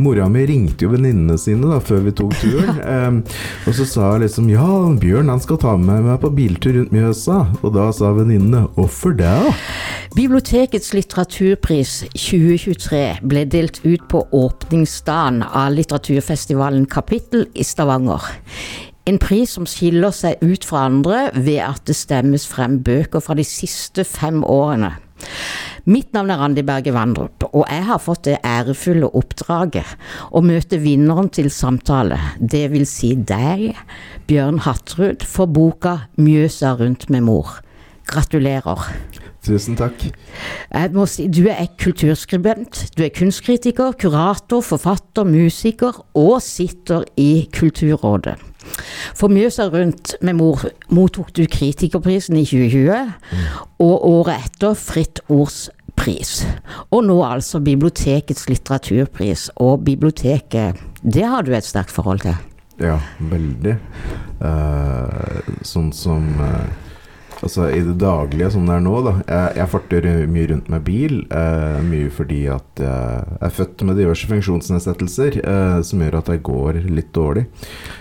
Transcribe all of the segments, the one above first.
Mora mi ringte jo venninnene sine da før vi tok turen, um, og så sa jeg liksom Ja, Bjørn han skal ta med meg på biltur rundt Mjøsa. Og da sa venninnene hvorfor det? da? Bibliotekets litteraturpris 2023 ble delt ut på åpningsdagen av litteraturfestivalen Kapittel i Stavanger. En pris som skiller seg ut fra andre ved at det stemmes frem bøker fra de siste fem årene. Mitt navn er Randi Berge Vandrup, og jeg har fått det ærefulle oppdraget å møte vinneren til samtale, det vil si deg, Bjørn Hattrud, for boka 'Mjøsa rundt med mor'. Gratulerer. Tusen takk. Jeg må si, Du er kulturskribent, du er kunstkritiker, kurator, forfatter, musiker og sitter i Kulturrådet. For Mjøsa rundt med mor mottok du Kritikerprisen i 2020, og året etter Fritt Ords pris. Og nå altså Bibliotekets litteraturpris. Og biblioteket, det har du et sterkt forhold til? Ja, veldig. Uh, sånn som uh altså i det daglige som det er nå, da. Jeg, jeg farter mye rundt med bil. Eh, mye fordi at jeg er født med diverse funksjonsnedsettelser eh, som gjør at jeg går litt dårlig.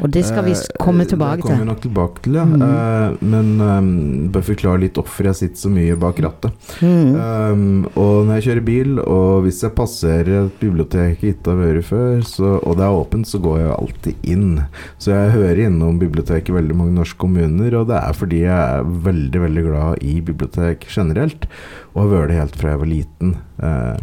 Og det skal vi komme eh, tilbake til. Det kommer vi nok tilbake til, ja. Mm. Eh, men um, bør forklare litt hvorfor jeg sitter så mye bak rattet. Mm. Um, og når jeg kjører bil, og hvis jeg passerer et bibliotek jeg ikke har vært før, så, og det er åpent, så går jeg alltid inn. Så jeg hører innom biblioteket i veldig mange norske kommuner, og det er fordi jeg er veldig veldig veldig glad i bibliotek generelt, og har vært det helt fra jeg var liten. Eh,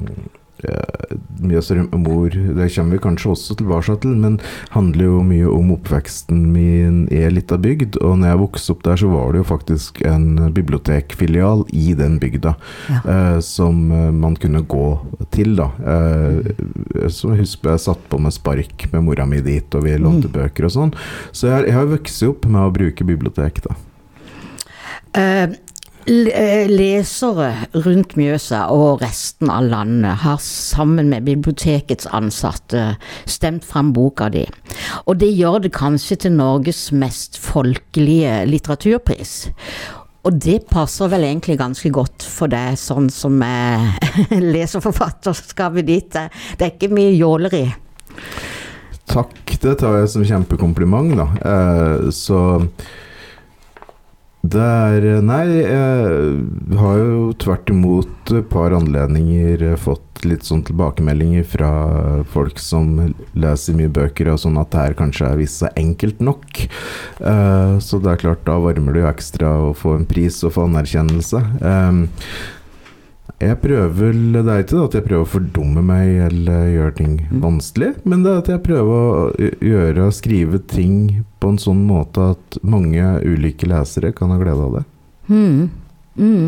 Mjøsrum og mor, det kommer vi kanskje også tilbake til, men handler jo mye om oppveksten min i ei lita bygd. Og når jeg vokste opp der, så var det jo faktisk en bibliotekfilial i den bygda ja. eh, som eh, man kunne gå til, da. Eh, så husker jeg satt på med spark med mora mi dit, og vi lånte mm. bøker og sånn. Så jeg, jeg har vokst opp med å bruke bibliotek, da. Eh, eh, lesere rundt Mjøsa og resten av landet har sammen med bibliotekets ansatte stemt fram boka di. Og det gjør det kanskje til Norges mest folkelige litteraturpris. Og det passer vel egentlig ganske godt for deg, sånn som jeg leser forfatterskapet ditt. Det er ikke mye jåleri. Takk, det tar jeg som kjempekompliment, da. Eh, så det er Nei, jeg har jo tvert imot et par anledninger fått litt sånn tilbakemeldinger fra folk som leser mye bøker, og sånn at det her kanskje er vist seg enkelt nok. Uh, så det er klart, da varmer det jo ekstra å få en pris og få anerkjennelse. Jeg prøver Det er ikke at jeg prøver å fordumme meg eller gjøre ting mm. vanskelig, men det er at jeg prøver å gjøre skrive ting på en sånn måte at mange ulike lesere kan ha glede av det. Mm. Mm.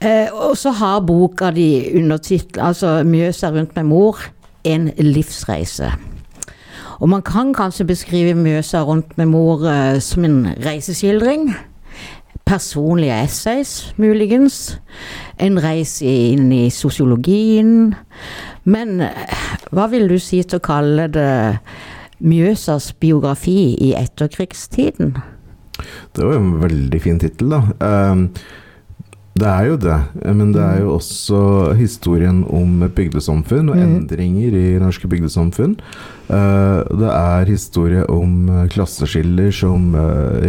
Eh, og så har boka di undertittel, altså 'Mjøsa rundt med mor', en livsreise. Og man kan kanskje beskrive Mjøsa rundt med mor eh, som en reiseskildring personlige essays, muligens. En reise inn i sosiologien. Men eh, hva vil du si til å kalle det Mjøsas biografi i etterkrigstiden? Det var jo en veldig fin tittel, da. Um, det er jo det, men det er jo også historien om bygdesamfunn og mm. endringer i norske bygdesamfunn. Uh, det er historie om uh, klasseskiller som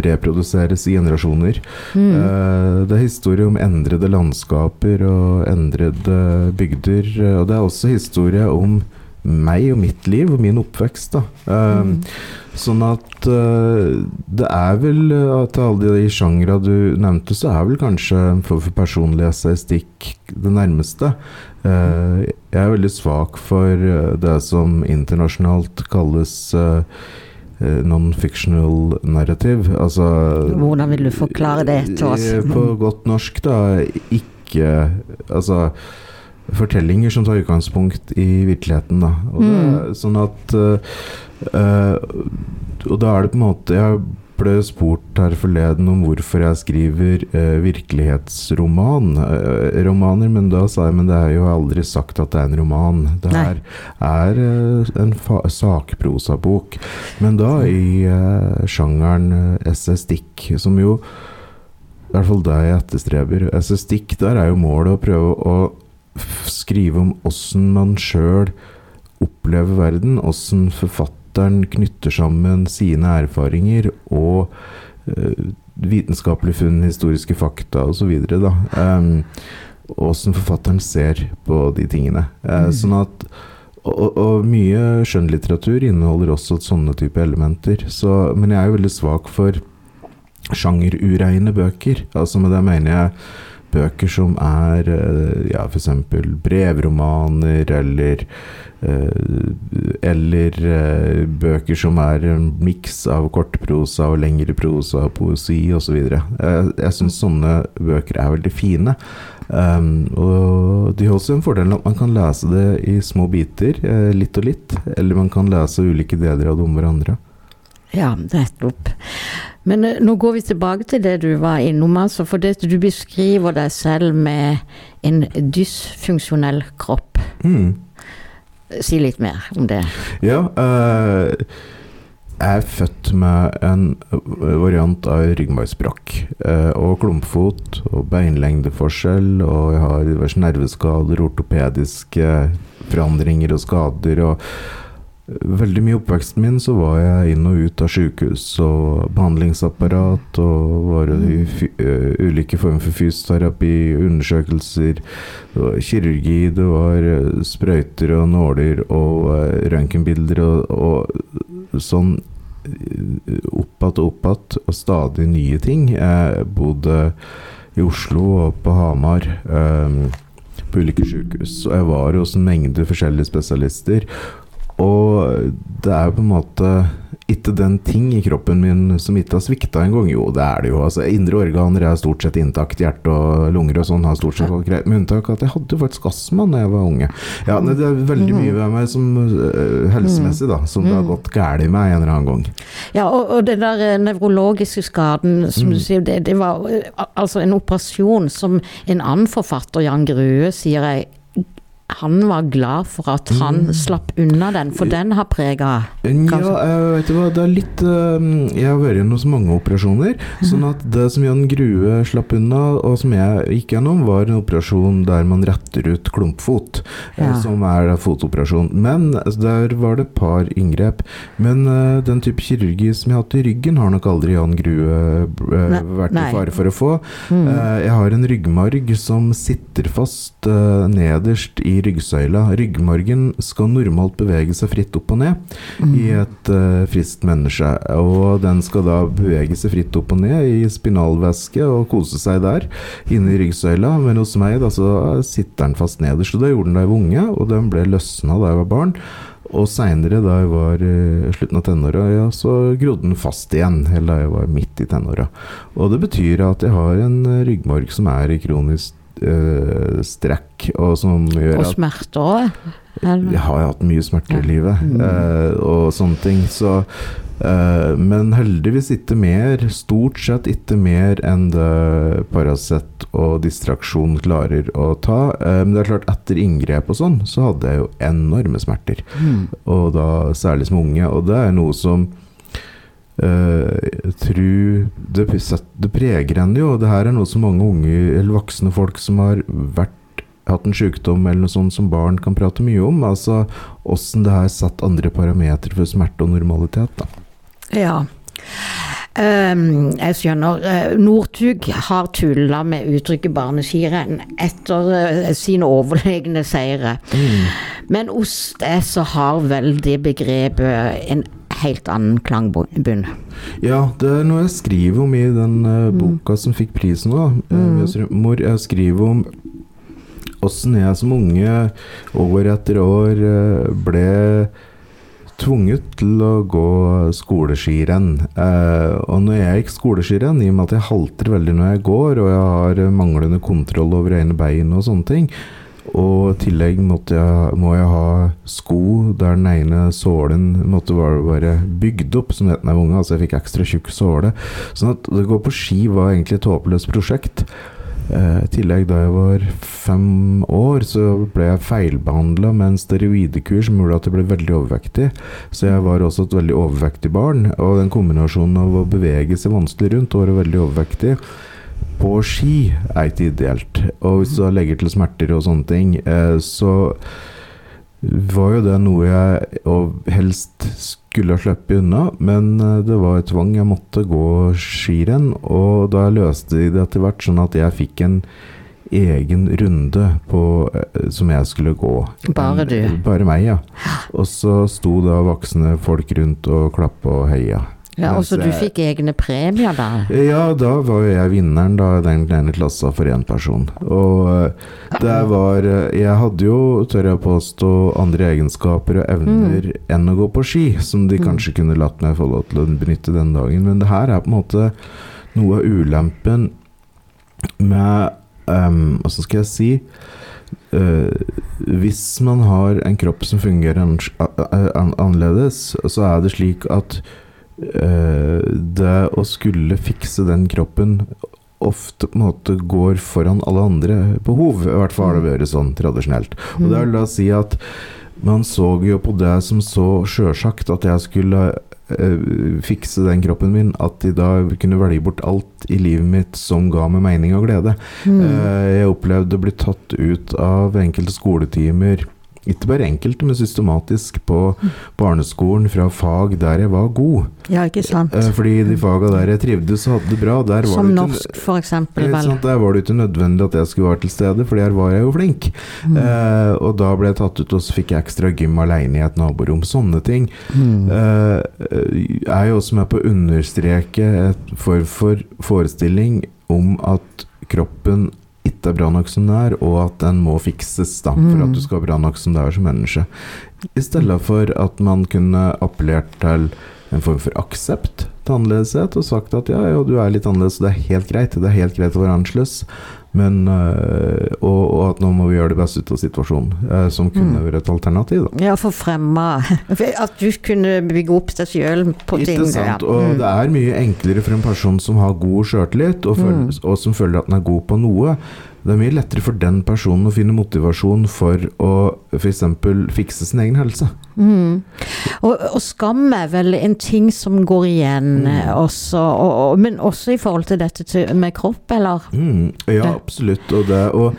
reproduseres i generasjoner. Mm. det er historie om endrede landskaper og endrede bygder. og det er også historie om meg og mitt liv og min oppvekst. da. Mm. Sånn at uh, det er vel at Til alle de sjangra du nevnte, så er vel kanskje for, for personlig essaystikk det nærmeste. Uh, jeg er veldig svak for det som internasjonalt kalles non-fictional narrative. Altså Hvordan vil du forklare det til oss? På godt norsk, da. Ikke Altså fortellinger som tar utgangspunkt i virkeligheten. Da. Og, mm. det, sånn at uh, Og da er det på en måte Jeg ble spurt her forleden om hvorfor jeg skriver uh, virkelighetsroman. Romaner, men da sa jeg men det er jo aldri sagt at det er en roman. Det her er en sakprosabok. Men da i sjangeren essayistikk, som jo i hvert fall det jeg etterstreber. Essayistikk, der er jo målet å prøve å skrive om åssen man sjøl opplever verden, åssen forfatteren knytter sammen sine erfaringer og uh, vitenskapelige funn, historiske fakta osv. Um, Åssen forfatteren ser på de tingene. Uh, mm. Sånn at og, og, mye skjønnlitteratur inneholder også sånne type elementer. Så, men jeg er jo veldig svak for sjangerureine bøker. Altså Med det mener jeg bøker som er eh, ja, f.eks. brevromaner eller eh, eller eh, bøker som er en miks av kortprosa og lengre prosa og poesi osv. Jeg, jeg syns sånne bøker er veldig fine. Um, og de har også en fordel at man kan lese det i små biter, litt og litt. Eller man kan lese ulike deler av det om hverandre. Ja, nettopp. Men uh, nå går vi tilbake til det du var innom, altså. For det, du beskriver deg selv med en dysfunksjonell kropp. Mm. Si litt mer om det. Ja. Uh, jeg er født med en variant av ryggmargsbrakk. Uh, og klumpfot og beinlengdeforskjell. Og jeg har diverse nerveskader, ortopediske forandringer og skader. og Veldig mye oppveksten min så var jeg inn og ut av sykehus og behandlingsapparat og var i uh, ulike former for fysioterapi, undersøkelser, det var kirurgi, det var uh, sprøyter og nåler og uh, røntgenbilder og, og sånn opp igjen og opp igjen, og stadig nye ting. Jeg bodde i Oslo og på Hamar. Um, på ulike sykehus. Og jeg var hos en mengde forskjellige spesialister. Og det er jo på en måte ikke den ting i kroppen min som ikke har svikta en gang. Jo, det er det jo. Altså, indre organer er stort sett intakt. Hjerte og lunger og sånn har stort sett vært greit. Med unntak av at jeg hadde jo faktisk astma da jeg var unge. Ja, Det er veldig mye ved meg som uh, helsemessig da, som det har gått galt med en eller annen gang. Ja, og, og den der eh, nevrologiske skaden, som mm. du sier, det, det var eh, altså en operasjon som en annen forfatter, Jan Grue, sier jeg han var glad for at han mm. slapp unna den, for den har prega Ja, vet du hva, det er litt ehm, Jeg har vært gjennom så mange operasjoner, mm. sånn at det som Jan Grue slapp unna, og som jeg gikk gjennom, var en operasjon der man retter ut klumpfot, eh, ja. som er fotoperasjon. Men altså, der var det et par inngrep. Men uh, den type kirurgi som jeg har hatt i ryggen, har nok aldri Jan Grue vært i fare for å få. Mm. Jeg har en ryggmarg som sitter fast nederst i ryggsøyla. Ryggmargen skal normalt bevege seg fritt opp og ned mm. i et uh, friskt menneske. Og den skal da bevege seg fritt opp og ned i spinalvæske og kose seg der, inne i ryggsøyla. Men hos meg da så sitter den fast nederst. Og det gjorde den da jeg var unge, og den ble løsna da jeg var barn. Og seinere, da jeg var i slutten av tenåra, ja, så grodde den fast igjen. Eller da jeg var midt i tenåra. Og det betyr at jeg har en ryggmarg som er i kronisk uh, strekk, og som gjør at Og smerter òg? Jeg har hatt mye smerter i livet, mm. uh, og sånne ting. Så øh, Men heldigvis ikke mer. Stort sett ikke mer enn det Paracet og distraksjon klarer å ta. men det er klart, etter inngrep og sånn, så hadde jeg jo enorme smerter. Mm. Og da særlig som unge. Og det er noe som Uh, tru, det, det, preger en jo. Det her er noe som mange unge eller voksne folk som har vært, hatt en sykdom eller noe sånt som barn, kan prate mye om. Altså åssen det har satt andre parametere for smerte og normalitet. Da. Ja. Um, jeg skjønner. Uh, Northug har tulla med uttrykket barneskirenn etter uh, sine overlegne seire. Mm. Men hos deg så har vel det begrepet en helt annen klangbunn. Ja, det er noe jeg skriver om i den uh, boka som fikk prisen nå. Uh, mor, jeg skriver om åssen jeg som unge år etter år uh, ble tvunget til å gå skoleskirenn. Eh, og når jeg gikk skoleskirenn, i og med at jeg halter veldig når jeg går, og jeg har manglende kontroll over ene bein og sånne ting, og i tillegg jeg, må jeg ha sko der den ene sålen måtte være, bygd opp, som het da jeg var unge. Altså jeg fikk ekstra tjukk såle. Sånn at det går på ski var egentlig et håpløst prosjekt. Eh, I tillegg, da jeg var fem år, så ble jeg feilbehandla med en steroidekur som gjorde at jeg ble veldig overvektig. Så jeg var også et veldig overvektig barn. Og den kombinasjonen av å bevege seg vanskelig rundt og være veldig overvektig på ski er ikke ideelt. Og hvis du legger til smerter og sånne ting, eh, så var jo det noe jeg helst skulle ha sluppet unna, men eh, det var et tvang. Jeg måtte gå skirenn, og da løste de det etter hvert sånn at jeg fikk en egen runde på, eh, som jeg skulle gå. Bare du? Bare meg, ja. Og så sto da voksne folk rundt og klappa og heia. Ja, Og så du jeg- fikk egne premier da? ja, da var jo jeg vinneren da, den kleine klassa for én person. Og eh, det var eh, Jeg hadde jo, tør jeg påstå, andre egenskaper og evner enn å gå på ski, som de kanskje kunne latt meg få lov til å benytte den dagen. Men det her er på en måte noe av ulempen med um, Hva skal jeg si? Uh, hvis man har en kropp som fungerer an an annerledes, så er det slik at det å skulle fikse den kroppen ofte på en måte går foran alle andre behov. I hvert fall har det vært sånn tradisjonelt. Og det vil da si at man så jo på det som så sjølsagt at jeg skulle eh, fikse den kroppen min, at de da kunne velge bort alt i livet mitt som ga meg mening og glede. Eh, jeg opplevde å bli tatt ut av enkelte skoletimer, ikke bare enkelte, men systematisk på barneskolen fra fag der jeg var god. Ja, ikke sant? Eh, fordi de faga der jeg trivdes og hadde det bra, der var Som det ikke norsk, for eksempel. Vel. Der var det ikke nødvendig at jeg skulle være til stede, for der var jeg jo flink. Mm. Eh, og da ble jeg tatt ut, og så fikk jeg ekstra gym alene i et naborom. Sånne ting Mm. eh, er jo også med på å understreke et form for forestilling om at kroppen ikke er bra nok som det er, og at den må fikses da, for Mm. at du skal være bra nok som det er som menneske. I stedet for at man kunne appellert til en form for aksept til annerledeshet, og sagt at ja, ja, du er litt annerledes, og det er helt greit. Det er helt greit å være annerledes. Men, øh, og, og at nå må vi gjøre det beste ut av situasjonen, øh, som kunne Mm. vært et alternativ. da. Ja, for fremma At du kunne bygge opp deg sjøl på ting. Ikke sant? Og Mm. det er mye enklere for en person som har god sjøltillit, og, Mm. og som føler at den er god på noe. Det er mye lettere for den personen å finne motivasjon for å f.eks. fikse sin egen helse. Mm. Og, og skam er vel en ting som går igjen Mm. eh, også, og, og, men også i forhold til dette til, med kropp, eller? Mm, ja, absolutt. Og det å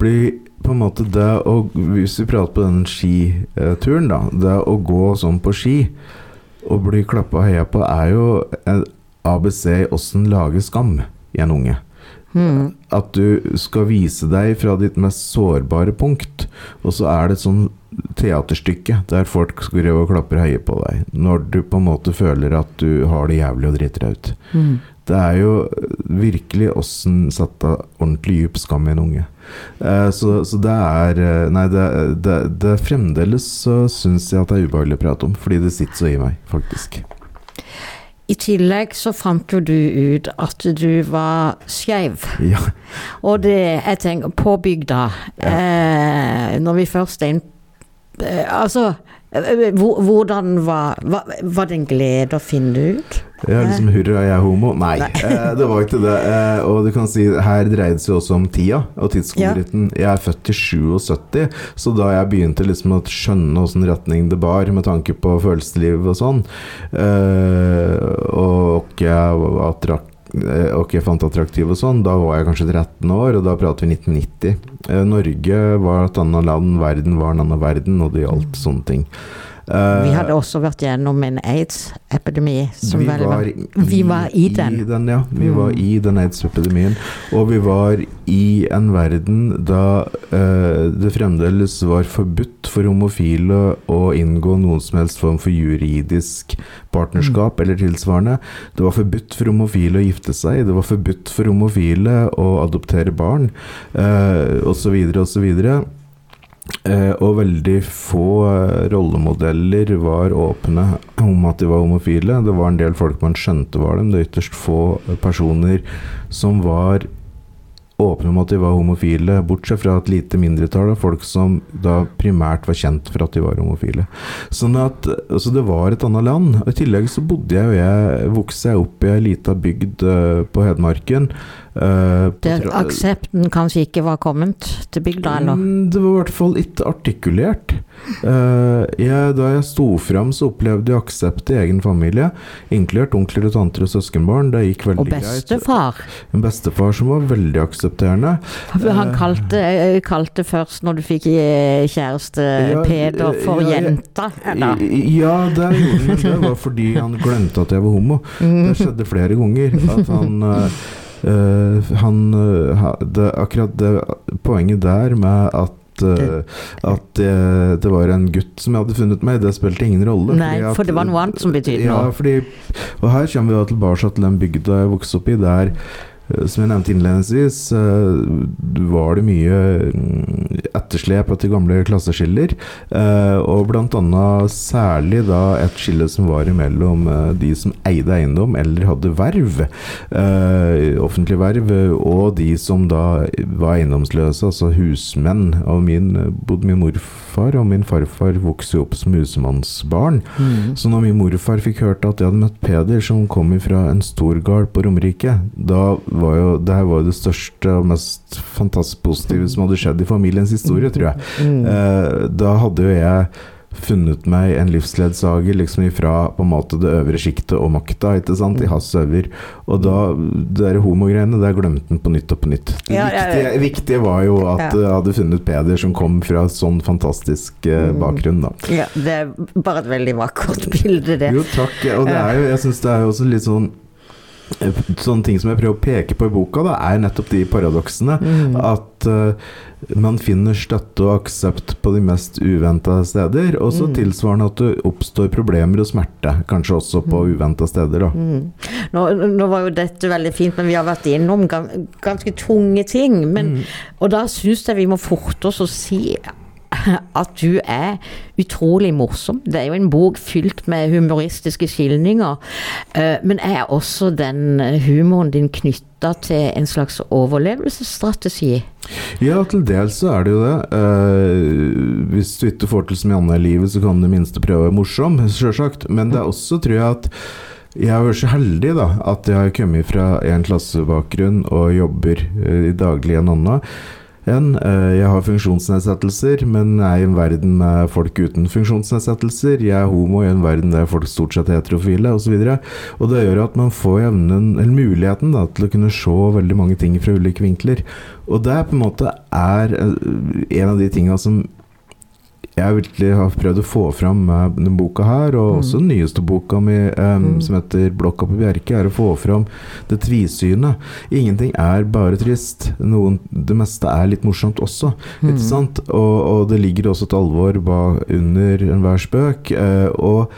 bli på en måte det å Hvis vi prater på den skituren, da. Det å gå sånn på ski og bli klappa og heia på, er jo ABC i åssen lage skam i en unge. Mm. At du skal vise deg fra ditt mest sårbare punkt, og så er det et sånn teaterstykke der folk skal og klapper høye og på deg, når du på en måte føler at du har det jævlig og driter deg ut. Mm. Det er jo virkelig åssen satte ordentlig dyp skam i en unge. Eh, så, så det er eh, Nei, det, det, det fremdeles så syns jeg at det er ubehagelig å prate om, fordi det sitter så i meg, faktisk. I tillegg så fant jo du ut at du var skeiv. Ja. Og det jeg tenker På bygda, eh, når vi først er inn eh, Altså, hvordan var, var Var det en glede å finne det ut? Er liksom hurra, jeg er homo. Nei, eh, det var ikke det. Eh, og du kan si, her dreide det seg også om tida og tidskoloritten. Jeg er født i 77, så da jeg begynte liksom å skjønne åssen retning det bar med tanke på følelsesliv og sånn, eh, og jeg var eh, og jeg fant attraktiv og sånn, da var jeg kanskje 13 år, og da prater vi 1990. Eh, Norge var et annet land, verden var en annen verden, og det gjaldt sånne ting. Eh, Vi hadde også vært gjennom en aids-epidemi. vi var, vi var i den. ja. Vi Mm. var i den aids-epidemien. Og vi var i en verden da uh, det fremdeles var forbudt for homofile å inngå noen som helst form for juridisk partnerskap eller tilsvarende. Det var forbudt for homofile å gifte seg, det var forbudt for homofile å adoptere barn, uh, osv., osv. Eh, og veldig få eh, rollemodeller var åpne om at de var homofile. Det var en del folk man skjønte var dem. Det er ytterst få eh, personer som var åpne om at de var homofile, bortsett fra et lite mindretall av folk som da primært var kjent for at de var homofile. Sånn at, så Det var et annet land. Og I tillegg så bodde jeg og jeg vokste jeg opp i ei lita bygd på Hedmarken. Eh, på Der aksepten kanskje ikke var kommet til bygda, eller? Mm, Det var i hvert fall ikke artikulert. Uh, jeg, da jeg sto fram, så opplevde jeg aksept i egen familie, inkludert onkler og tanter og søskenbarn. Det gikk veldig greit. Og greit. bestefar. En bestefar som var veldig aksepterende. Han Eh, kalte, eh, kalte først, når du fikk eh, kjæreste, Ja, Peder for ja, jenta. eller? Ja, det gjorde han, det var fordi han glemte at jeg var homo. Det skjedde flere ganger. At han eh, eh, Han eh, det, Akkurat det poenget der med at eh, at det, det var en gutt som jeg hadde funnet meg, det spilte ingen rolle. Nei, at- for det var noe annet som betydde ja, noe. Fordi, og her kommer vi tilbake til den bygda jeg vokste opp i, der eh, som jeg nevnte innledningsvis, eh, var det mye mm, etterslep etter gamle klasseskiller. eh, Og annet særlig da et skille som var imellom eh, de som eide eiendom eller hadde verv, eh, offentlig verv, og de som da var eiendomsløse, altså husmenn. Og min, både min morfar og min farfar vokste jo opp som husmannsbarn. Mm. Så når min morfar fikk hørt at jeg hadde møtt Peder, som kom fra en stor gard på Romerike, da var jo det her var jo det største og mest fantastisk positive som hadde skjedd i familiens historie, tror jeg. Mm. Eh, da hadde jo jeg funnet meg en livsledsager liksom ifra på en måte det øvre sjiktet og makta, ikke sant, i hans øver. Og da, det der homogreiene, der glemte han på nytt og på nytt. Det Ja, ja, ja. viktige, viktige var jo at jeg hadde funnet Peder som kom fra sånn fantastisk eh, Mm. bakgrunn, da. Ja, det er bare et veldig vakkert bilde, det. Jo, takk. Og det er jo, jeg syns det er jo også litt sånn Sånne ting som jeg prøver å peke på i boka, da, er nettopp de paradoksene. Mm. At uh, man finner støtte og aksept på de mest uventa steder. Og så Mm. tilsvarende at det oppstår problemer og smerte, kanskje også på uventa steder. Mm. Nå, nå var jo dette veldig fint, men vi har vært innom gan- ganske tunge ting. Men, Mm. Og da syns jeg vi må forte oss å si at du er utrolig morsom. Det er jo en bok fylt med humoristiske skildringer. eh, Men er også den humoren din knytta til en slags overlevelsesstrategi? Ja, til dels så er det jo det. Eh, hvis du ikke får til som Janne i livet, så kan du i det minste prøve å være morsom, sjølsagt. Men det er også, tror jeg, at jeg har vært så heldig da, at jeg har kommet fra en klassebakgrunn og jobber eh, daglig i en annen. En, eh, jeg har funksjonsnedsettelser, men er i en verden med folk uten funksjonsnedsettelser. Jeg er homo i en verden der folk stort sett er heterofile, osv. Og, og det gjør at man får evnen, eller muligheten da, til å kunne se veldig mange ting fra ulike vinkler. Og det er på en måte eh, en av de tinga som jeg virkelig har prøvd å få fram med denne boka her, og også den nyeste boka mi um, Mm. som heter 'Blokka på Bjerke', er å få fram det tvisynet. Ingenting er bare trist. Noen, det meste er litt morsomt også. Mm. Ikke sant? Og, og det ligger også et alvor ba, under enhver spøk. Uh, og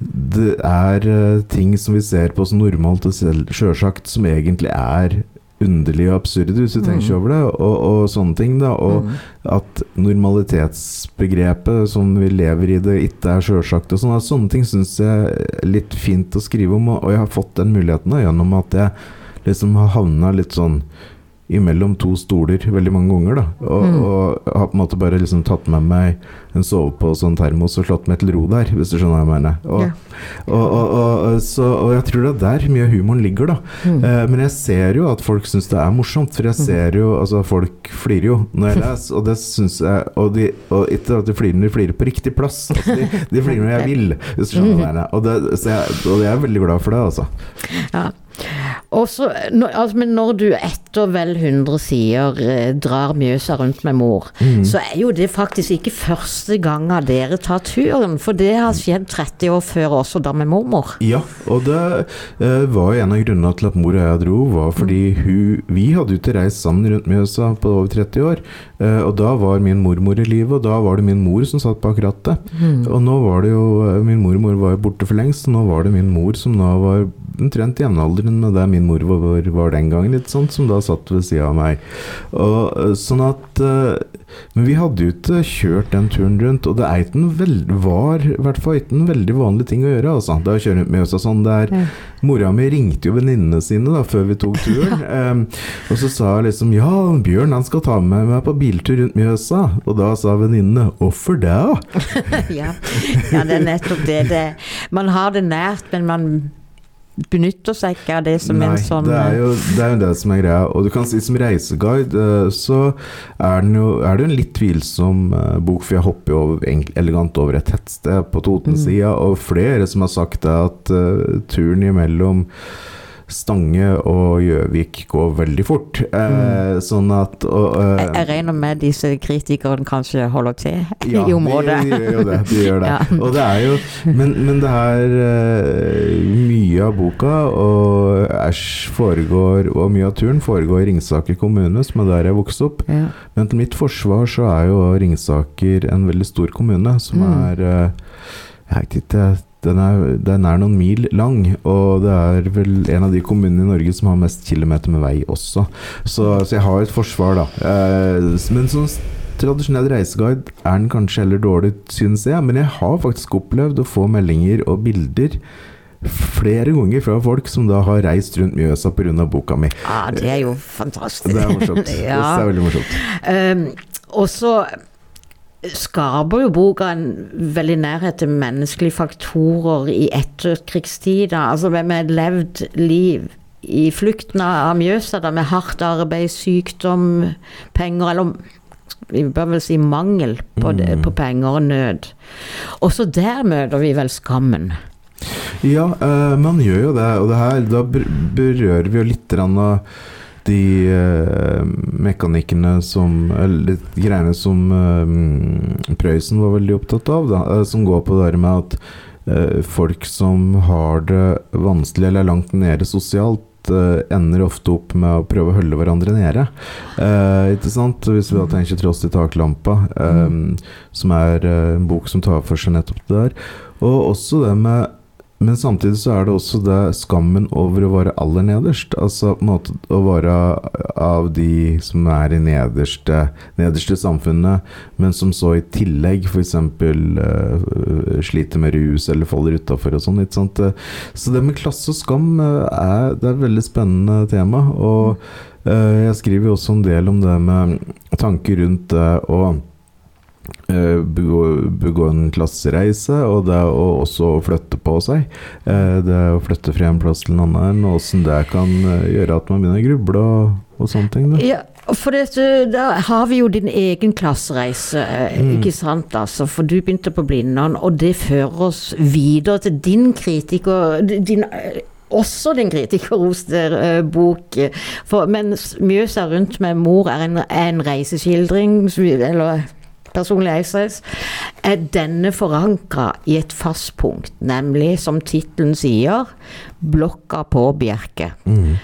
det er uh, ting som vi ser på som normalt og sjølsagt, som egentlig er underlige og absurde, hvis du tenker Mm. over det, og, og sånne ting. da, og Mm. at normalitetsbegrepet som vi lever i det, ikke er sjølsagt. og sånne, sånne ting syns jeg er litt fint å skrive om, og og jeg har fått den muligheten da, gjennom at jeg liksom har havna litt sånn imellom to stoler veldig mange ganger. da, Og, Mm. og har på en måte bare liksom tatt med meg en sovepose og en termos og slått meg til ro der, hvis du skjønner hva jeg mener. Og, Ja. og, og, så, jeg tror det er der mye av humoren ligger, da. Mm. Eh, men jeg ser jo at folk syns det er morsomt, for jeg ser jo Altså, folk flirer jo når jeg leser, og det syns jeg Og, de, ikke at de flirer, de flirer på riktig plass. Altså, de, de flirer når jeg vil, hvis du skjønner hva jeg mener. Og, det, så jeg, og jeg er veldig glad for det, altså. Ja. Og så, når- altså, men når du etter vel 100 sider eh, drar Mjøsa rundt med mor, Mm. så er jo det faktisk ikke første gangen dere tar turen, for det har skjedd 30 år før også, da med mormor. Ja, og det eh, var en av grunnene til at mor og jeg dro, var fordi hun Vi hadde jo ikke reist sammen rundt Mjøsa på over 30 år, eh, og da var min mormor i live, og da var det min mor som satt bak rattet. Og nå var det jo eh, Min mormor var jo borte for lengst, og nå var det min mor som da var omtrent jevnaldrende med det min mor var, var den gangen, litt sånt, som da satt ved sida av meg. Og, eh, sånn at eh, Men vi hadde jo ikke kjørt den turen rundt, og det er ikke en veld, var i hvert fall ikke en veldig vanlig ting å gjøre. altså. Det å kjøre rundt med og sånn der Ja. Mora mi ringte jo venninnene sine da før vi tok turen, Em, og så sa jeg liksom Ja, Bjørn han skal ta med meg på biltur rundt Mjøsa. Og da sa venninnene Hvorfor det? da?» ja. ja, det er nettopp det. det. Man har det nært, men man benytter seg ikke av det som Nei, en sånn det er, jo, det er jo det som er greia. Og du kan si som reiseguide, eh, så er, den jo, er det jo en litt tvilsom eh, bok, for jeg hopper jo over, elegant over et tettsted på Totensida, Mm. og flere som har sagt det at uh, turen imellom Stange og Gjøvik går veldig fort. Eh, sånn at og, eh, Jeg, jeg regner med disse kritikerne kanskje holder til ja, i området. De, de gjør det. De gjør det. Ja. Og det er jo Men, men det er eh, mye av boka og æsj foregår Og mye av turen foregår i Ringsaker kommune, som er der jeg vokste opp. Ja. Men til mitt forsvar så er jo Ringsaker en veldig stor kommune, som Mm. er eh, Jeg vet ikke den er, den er noen mil lang, og det er vel en av de kommunene i Norge som har mest kilometer med vei også. Så, så jeg har et forsvar, da. Eh, men sånn tradisjonell reiseguide er den kanskje heller dårlig, synes jeg. Men jeg har faktisk opplevd å få meldinger og bilder flere ganger fra folk som da har reist rundt Mjøsa pga. boka mi. Ja, Ah, det er jo fantastisk. Det er morsomt. Det er veldig morsomt. Um, og så skaper jo boka en veldig nærhet til menneskelige faktorer i etterkrigstida. Altså med, har levd liv i flukten av Mjøsa, da, med hardt arbeid, sykdom, penger, eller vi bør vel si mangel på, det, Mm. på penger og nød. Også der møter vi vel skammen. Ja, eh, man gjør jo det. Og det her, da berører vi jo litt grann av de uh, mekanikkene som Eller de greiene som uh, Prøysen var veldig opptatt av. Da, eh, som går på det med at uh, folk som har det vanskelig eller er langt nede sosialt, ender ofte opp med å prøve å holde hverandre nede. Eh, ikke sant? Hvis vi da tenker Tross i taklampa, eh, som er en bok som tar for seg nettopp det der. Og også det med men samtidig så er det også det skammen over å være aller nederst. Altså på en måte å være av de som er i nederste, nederste samfunnet, men som så i tillegg f.eks. Uh, sliter med rus eller faller utafor og sånn. ikke sant? Så det med klasse og skam eh, er, det er et veldig spennende tema. Og uh, jeg skriver jo også en del om det med tanker rundt det å eh, begå, begå en klassereise, og det å også flytte på seg. Eh, det å flytte fra en plass til en annen, og åssen det kan eh, gjøre at man begynner å gruble og, og sånne ting. Da. Ja, for dette, da har vi jo din egen klassereise, eh, Mm. ikke sant? Altså, for du begynte på Blindern, og det fører oss videre til din kritiker din, eh, også din kritikerroste eh, bok. For mens Mjøsa rundt med mor er en, er en reiseskildring, eller personlig reisereis, er denne forankra i et fast punkt, nemlig, som tittelen sier, Blokka på Bjerke. Mm.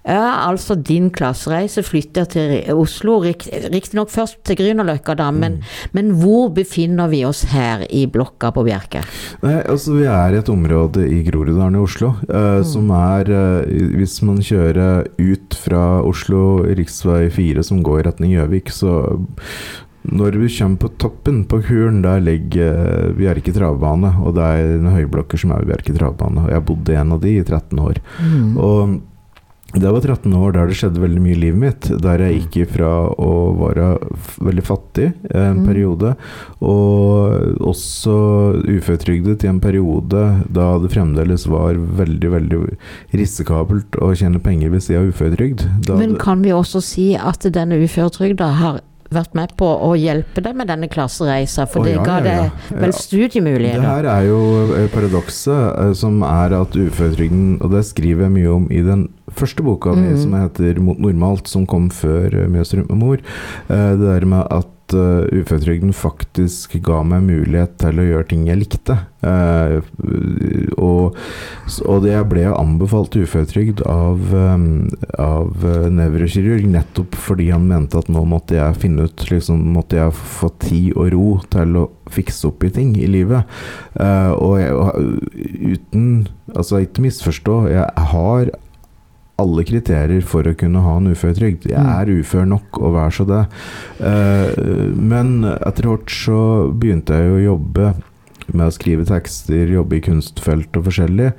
Ja, altså din klassereise flytter til Oslo, riktignok først til Grünerløkka, da, men, men hvor befinner vi oss her i blokka på Bjerke? Nei, altså Vi er i et område i Groruddalen i Oslo eh, som er eh, Hvis man kjører ut fra Oslo, rv. 4 som går i retning Gjøvik, så når vi kommer på toppen på kuren, der ligger eh, Bjerke travbane. Og det er noen høyblokker som er Bjerke travbane. Og jeg bodde i en av de i 13 år. Og det var 13 år der det skjedde veldig mye i livet mitt. Der jeg gikk ifra å være veldig fattig en Mm. periode, og også uføretrygdet i en periode da det fremdeles var veldig, veldig risikabelt å tjene penger ved siden av uføretrygd. Men kan vi også si at denne uføretrygda har vært med på å hjelpe deg med denne klassereisa, for oh, det ja, ga ja, deg vel Ja. Det her er jo eh, paradokset, eh, som er at uføretrygden Og det skriver jeg mye om i den første boka mi, mm. som heter 'Mot normalt', som kom før eh, 'Mjøs med mor'. Det der med at uh, uføretrygden faktisk ga meg mulighet til å gjøre ting jeg likte. Uh, og, og det jeg ble anbefalt uføretrygd av, um, av nevrokirurg nettopp fordi han mente at nå måtte jeg finne ut liksom, Måtte jeg få tid og ro til å fikse opp i ting i livet. Uh, og jeg, uten Altså, ikke misforstå, jeg har alle kriterier for å kunne ha en uføretrygd. Jeg Mm. er ufør nok, og vær så det. Eh, men etter hvert så begynte jeg å jobbe med å skrive tekster, jobbe i kunstfelt og forskjellig.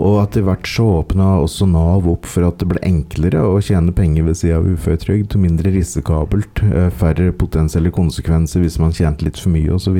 Og etter hvert så åpna også Nav opp for at det ble enklere å tjene penger ved siden av uføretrygd. Mindre risikabelt, eh, færre potensielle konsekvenser hvis man tjente litt for mye osv.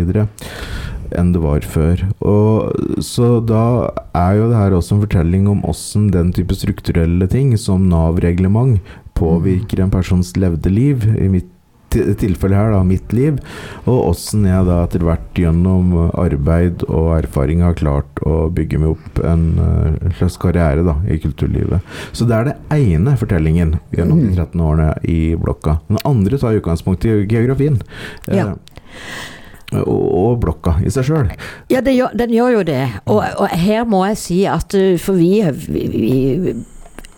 enn det var før. Og Så da er jo det her også en fortelling om åssen den type strukturelle ting, som Nav-reglement, påvirker en persons levde liv. I mitt tilfelle her, da, mitt liv, og åssen jeg da etter hvert gjennom arbeid og erfaring har klart å bygge meg opp en eh, slags karriere da, i kulturlivet. Så det er det ene fortellingen gjennom de 13 årene i blokka. Den andre tar utgangspunkt i geografien. eh, Ja. Og, og blokka i seg sjøl. Ja, det gjør, den gjør jo det. Og, og her må jeg si at uh, For vi, vi,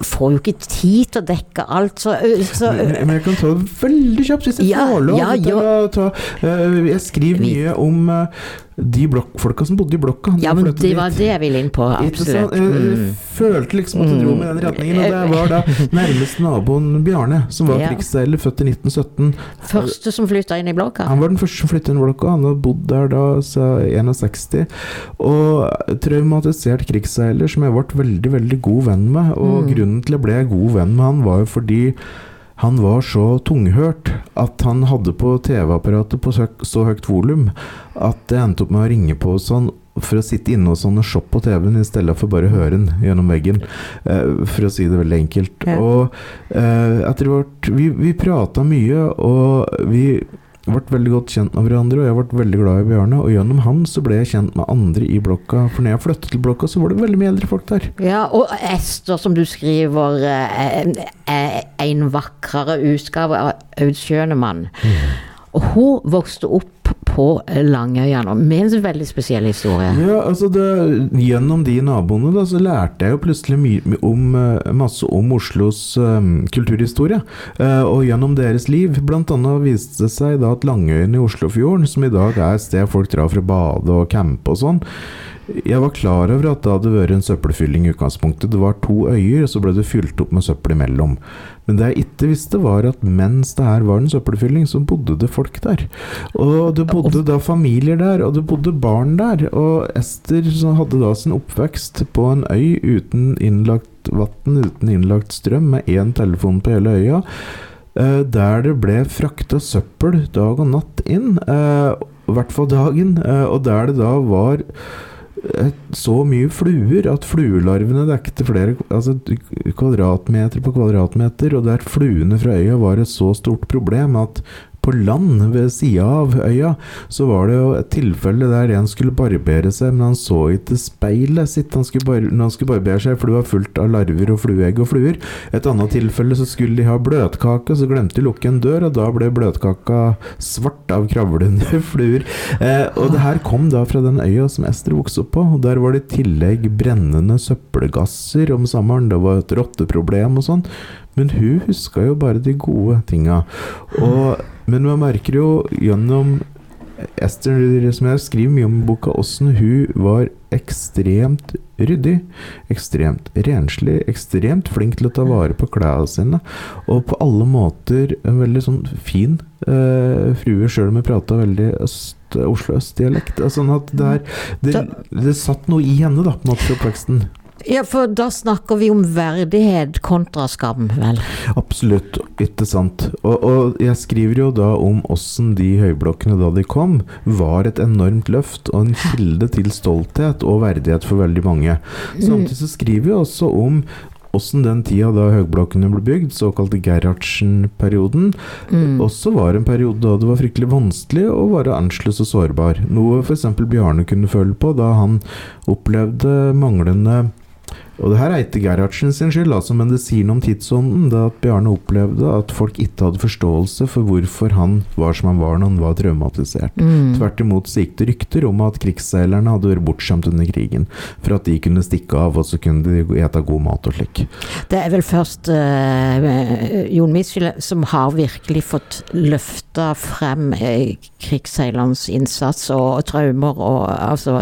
får jo ikke tid til å dekke alt, så, uh, så Men, men jeg kan ta det veldig kjapt, hvis jeg Ja, får lov. ja, å ta, eh, jeg skriver mye om eh, de blokkfolka som bodde i blokka. Ja, men det var det jeg ville inn på. Absolutt. Jeg, Mm. følte liksom at du dro med den retningen. Og det var da nærmest naboen Bjarne, som var Ja. krigsseiler, født i 1917. Første som flytta inn i blokka. Han var den første som flyttet inn i blokka. Han hadde bodd der da siden 61. Og traumatisert krigsseiler som jeg ble veldig, veldig god venn med. Og Mm. grunnen til jeg ble god venn med han, var jo fordi han var så tunghørt at han hadde på TV-apparatet på så, høyt volum at det endte opp med å ringe på hos han for å sitte inne hos han og se på TV-en i stedet for bare å høre den gjennom veggen. eh, for å si det veldig enkelt. Og eh, etter hvert Vi, vi prata mye, og vi ble veldig godt kjent med hverandre, og jeg ble veldig glad i Bjarne. Og gjennom han så ble jeg kjent med andre i blokka. For når jeg flyttet til blokka, så var det veldig mye eldre folk der. Ja, og Ester, som du skriver, eh, er en vakrere utgave av Aud Schønemann. Og hun vokste opp på Langøya nå, med en veldig spesiell historie. Ja, altså det, Gjennom de naboene da, så lærte jeg jo plutselig mye om, eh, masse om Oslos um, kulturhistorie. Uh, og gjennom deres liv. Blant annet viste det seg da at Langøyen i Oslofjorden, som i dag er et sted folk drar for å bade og campe og sånn, jeg var klar over at det hadde vært en søppelfylling i utgangspunktet. Det var to øyer, og så ble det fylt opp med søppel imellom. Men det jeg ikke visste, var at mens det her var en søppelfylling, så bodde det folk der. Og det bodde da familier der, og det bodde barn der. Og Ester hadde da sin oppvekst på en øy uten innlagt vann, uten innlagt strøm, med én telefon på hele øya. eh, Der det ble frakta søppel dag og natt inn, eh, i hvert fall dagen, eh, og der det da var så mye fluer at fluelarvene dekte flere altså, kvadratmeter på kvadratmeter, og der fluene fra øya var et så stort problem at på land ved sida av øya, så var det jo et tilfelle der en skulle barbere seg, men han så ikke speilet sitt han skulle når han skulle barbere seg, for det var fullt av larver og flueegg og fluer. Et annet tilfelle så skulle de ha bløtkake, så glemte de å lukke en dør, og da ble bløtkaka svart av kravlende fluer. Eh, og det her kom da fra den øya som Ester vokste opp på, og der var det i tillegg brennende søppelgasser om sommeren, det var et rotteproblem og sånn. Men hun huska jo bare de gode tinga. Og, men man merker jo gjennom Esther, som jeg skriver mye om i boka, åssen hun var ekstremt ryddig. Ekstremt renslig, ekstremt flink til å ta vare på klærne sine. Og på alle måter en veldig sånn fin eh, frue, sjøl om hun prata veldig øst, Oslo øst-dialekt. Sånn at det, er, det, det satt noe i henne, da, på en måte, oppveksten. Ja, for da snakker vi om verdighet kontra skam, vel. Absolutt, ikke sant. Og, og jeg skriver jo da om åssen de høyblokkene da de kom, var et enormt løft og en kilde til stolthet og verdighet for veldig mange. Samtidig så skriver jeg også om åssen den tida da høyblokkene ble bygd, såkalte Gerhardsen-perioden, Mm. også var en periode da det var fryktelig vanskelig å være ansløs og sårbar. Noe f.eks. Bjarne kunne føle på da han opplevde manglende og det her er ikke Gerhardsen sin skyld, altså, men det sier noe om tidsånden. Da at Bjarne opplevde at folk ikke hadde forståelse for hvorfor han var som han var når han var traumatisert. Mm. Tvert imot så gikk det rykter om at krigsseilerne hadde vært bortskjemt under krigen. For at de kunne stikke av, og så kunne de ete god mat og slik. Det er vel først uh, Jon Michelet som har virkelig fått løfta frem eh, krigsseilernes innsats og traumer, og altså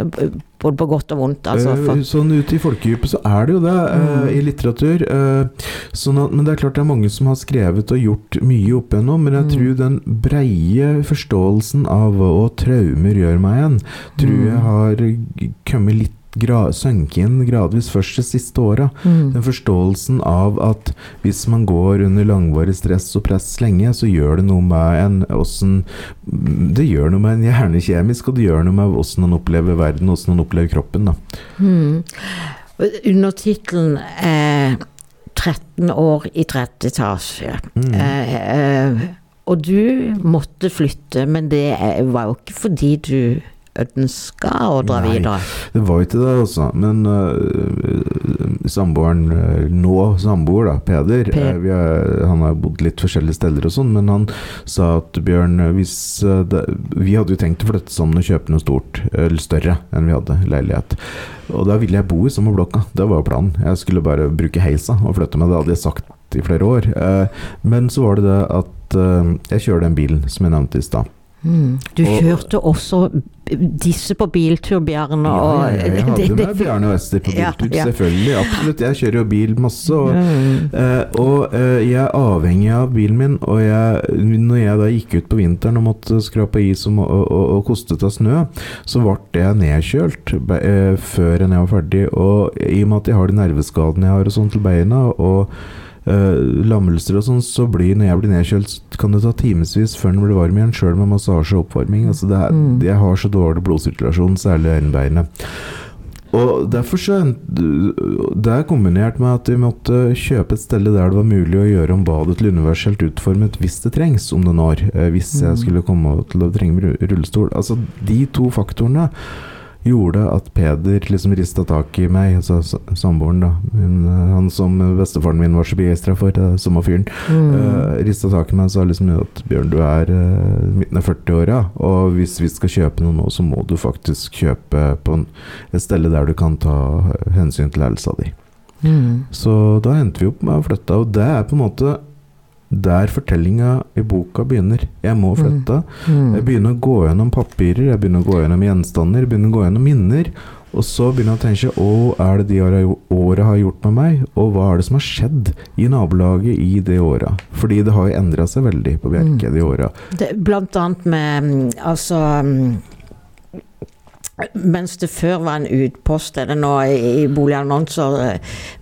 både på godt og vondt. Altså, Eh, Sånn ute i folkedypet så er det jo det mm. i litteratur. eh, sånn at, men det er klart det er mange som har skrevet og gjort mye opp igjennom. Men jeg Mm. tror den breie forståelsen av hva traumer gjør meg igjen, tror Mm. jeg har kommet litt sunket inn gradvis først de siste åra. mm. Den forståelsen av at hvis man går under langvarig stress og press lenge, så gjør det noe med en åssen Det gjør noe med en hjernekjemisk, og det gjør noe med åssen man opplever verden, åssen man opplever kroppen. da. Mm. Undertittelen eh, 13 år i 30 etasje. Mm. Eh, eh, Og du måtte flytte, men det var jo ikke fordi du ønska å dra Nei. videre. Det var ikke det, altså. Men uh, samboeren øh, Nå samboer, da, Peder Pe vi er, Han har bodd litt forskjellige steder og sånn, men han sa at Bjørn hvis det, Vi hadde jo tenkt å flytte sammen og kjøpe noe stort, eller større enn vi hadde, leilighet. Og da ville jeg bo i samme blokka. Det var jo planen. Jeg skulle bare bruke heisa og flytte meg. Det hadde jeg sagt i flere år. Men så var det det at jeg kjører den bilen som jeg nevnte i stad. Mm. Du Og- kjørte også disse på biltur, Bjarne. Ja, og jeg, jeg hadde det- det- med Bjarne og Ester på biltur, ja. selvfølgelig. Absolutt. Jeg kjører jo bil masse. Og, Mm. eh, og eh, jeg er avhengig av bilen min. Og jeg, når jeg da gikk ut på vinteren og måtte skrape is og, og, og, og kostet av snø, så ble jeg nedkjølt eh, før enn jeg var ferdig. Og i og med at jeg har de nerveskadene jeg har og sånn til beina, og eh, lammelser og sånn, så blir når jeg blir nedkjølt, kan det ta timevis før den blir varm igjen, sjøl med massasje og oppvarming. Altså det er, Mm. Jeg har så dårlig blodsirkulasjon, særlig øyenbeinet. Og derfor så Det er kombinert med at vi måtte kjøpe et sted der det var mulig å gjøre om badet til universelt utformet hvis det trengs om noen år. eh, Hvis jeg Mm. skulle komme til å trenge rullestol. Altså De to faktorene gjorde at Peder liksom rista tak i meg, altså samboeren, da. Hun, eh, han som bestefaren min var så begeistra for, sommerfyren. samme fyren. Mm. Uh, rista tak i meg og sa liksom at Bjørn, du er uh, midten av 40-åra, og hvis vi skal kjøpe noe nå, så må du faktisk kjøpe på en, et sted der du kan ta hensyn til helsa di. Mm. Så da endte vi opp med å flytte, og det er på en måte der fortellinga i boka begynner. Jeg må flytte. Mm. Jeg begynner å gå gjennom papirer, jeg begynner å gå gjennom gjenstander, jeg begynner å gå gjennom minner. Og så begynner jeg å tenke Å, er det de åra- har gjort med meg? Og hva er det som har skjedd i nabolaget i de åra? Fordi det har jo endra seg veldig på Bjerke Mm. de åra. Blant annet med mm, Altså mm, Mens det før var en utpost, er det nå i i boligannonser eh,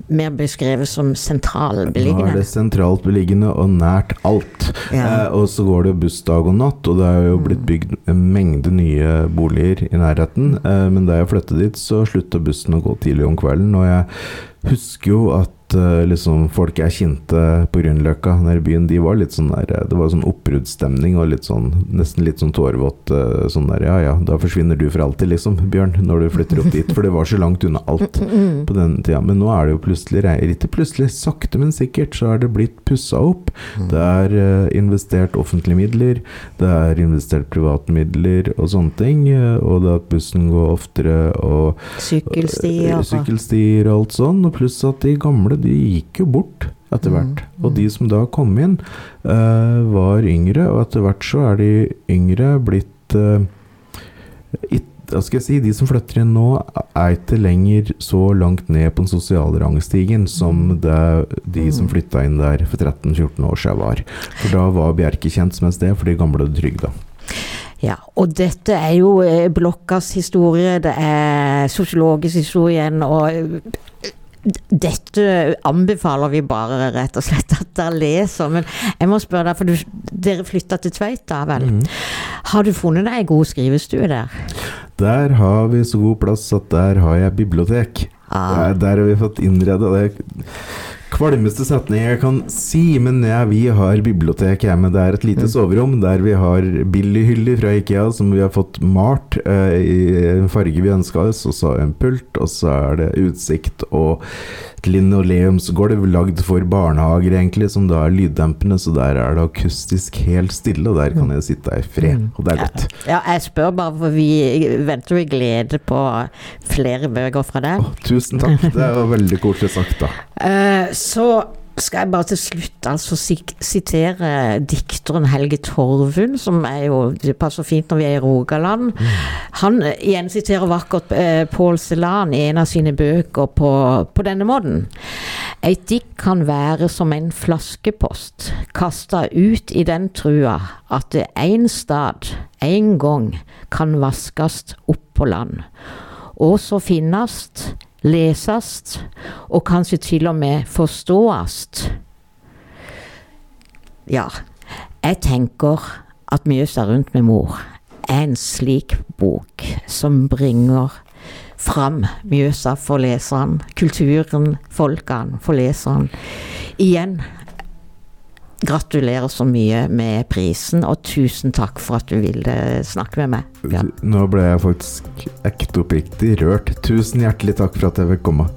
mer beskrevet som sentral Nå er det sentralt beliggende og nært alt. Ja. Eh, og så går det buss dag og natt, og det er jo blitt Mm. bygd en mengde nye boliger i nærheten. Eh, men da jeg flyttet dit, så slutta bussen å gå tidlig om kvelden. Og jeg husker jo at eh, liksom folk jeg kjente på Grünerløkka nede byen, de var litt sånn der Det var sånn oppbruddsstemning og litt sånn nesten litt sånn tårevått. eh, sånn der Ja ja, da forsvinner du for alltid, liksom, Bjørn, når du flytter opp dit. For det var så langt unna alt på den tida. Men nå er det jo plutselig ikke plutselig, sakte, men sikkert, så er det blitt pussa opp. Mm. Det er eh, investert offentlige midler, det er investert private midler og sånne ting. eh, og det at bussen går oftere, eh, og- sykkelstier og alt sånn. Og pluss at de gamle, de gikk jo bort etter hvert. Mm, Og de som da kom inn, uh, var yngre, og etter hvert så er de yngre blitt uh, it, hva skal jeg si, De som flytter inn nå, er ikke lenger så langt ned på den sosiale rangstigen som Mm. det de som Mm. flytta inn der for 13-14 år siden var. For da var Bjerke kjent som et sted for de gamle og trygda. Ja, og dette er jo eh, blokkas historie, det er sosiologisk historien, og eh, dette anbefaler vi bare rett og slett at dere leser. Men jeg må spørre deg, for du, dere flytta til Tveit da vel? Mm. Har du funnet deg ei god skrivestue der? Der har vi så god plass at der har jeg bibliotek. Ah. Der, der har vi fått innreda det kvalmeste setning jeg kan si, men ja, vi har bibliotek hjemme. Det er et lite Mm. soverom der vi har billighyller fra Ikea som vi har fått malt eh, i en farge vi ønska oss, og så en pult, og så er det utsikt og et linoleumsgulv lagd for barnehager, egentlig, som da er lyddempende, så der er det akustisk helt stille, og der kan jeg sitte i fred, og det er godt. Ja, jeg spør bare, for vi venter i glede på flere bøker fra deg. Oh, tusen takk, det var veldig koselig sagt, da. Eh, så skal jeg bare til slutt altså sitere dikteren Helge Torvund, som er jo Det passer fint når vi er i Rogaland. Han gjensiterer igjen siterer vakkert eh, Pål Celan i en av sine bøker på, på denne måten. Eit dikt kan være som en flaskepost, kasta ut i den trua at det en stad, en gang, kan vaskast opp på land. Og så finnast, lesast, og kanskje til og med forståast. Ja, jeg tenker at Mjøsa rundt med mor er en slik bok som bringer fram Mjøsa for leseren, kulturen, folkene for leseren. Igjen gratulerer så mye med prisen, og tusen takk for at du ville snakke med meg. Ja. Nå ble jeg faktisk ekte oppriktig rørt. Tusen hjertelig takk for at jeg fikk komme.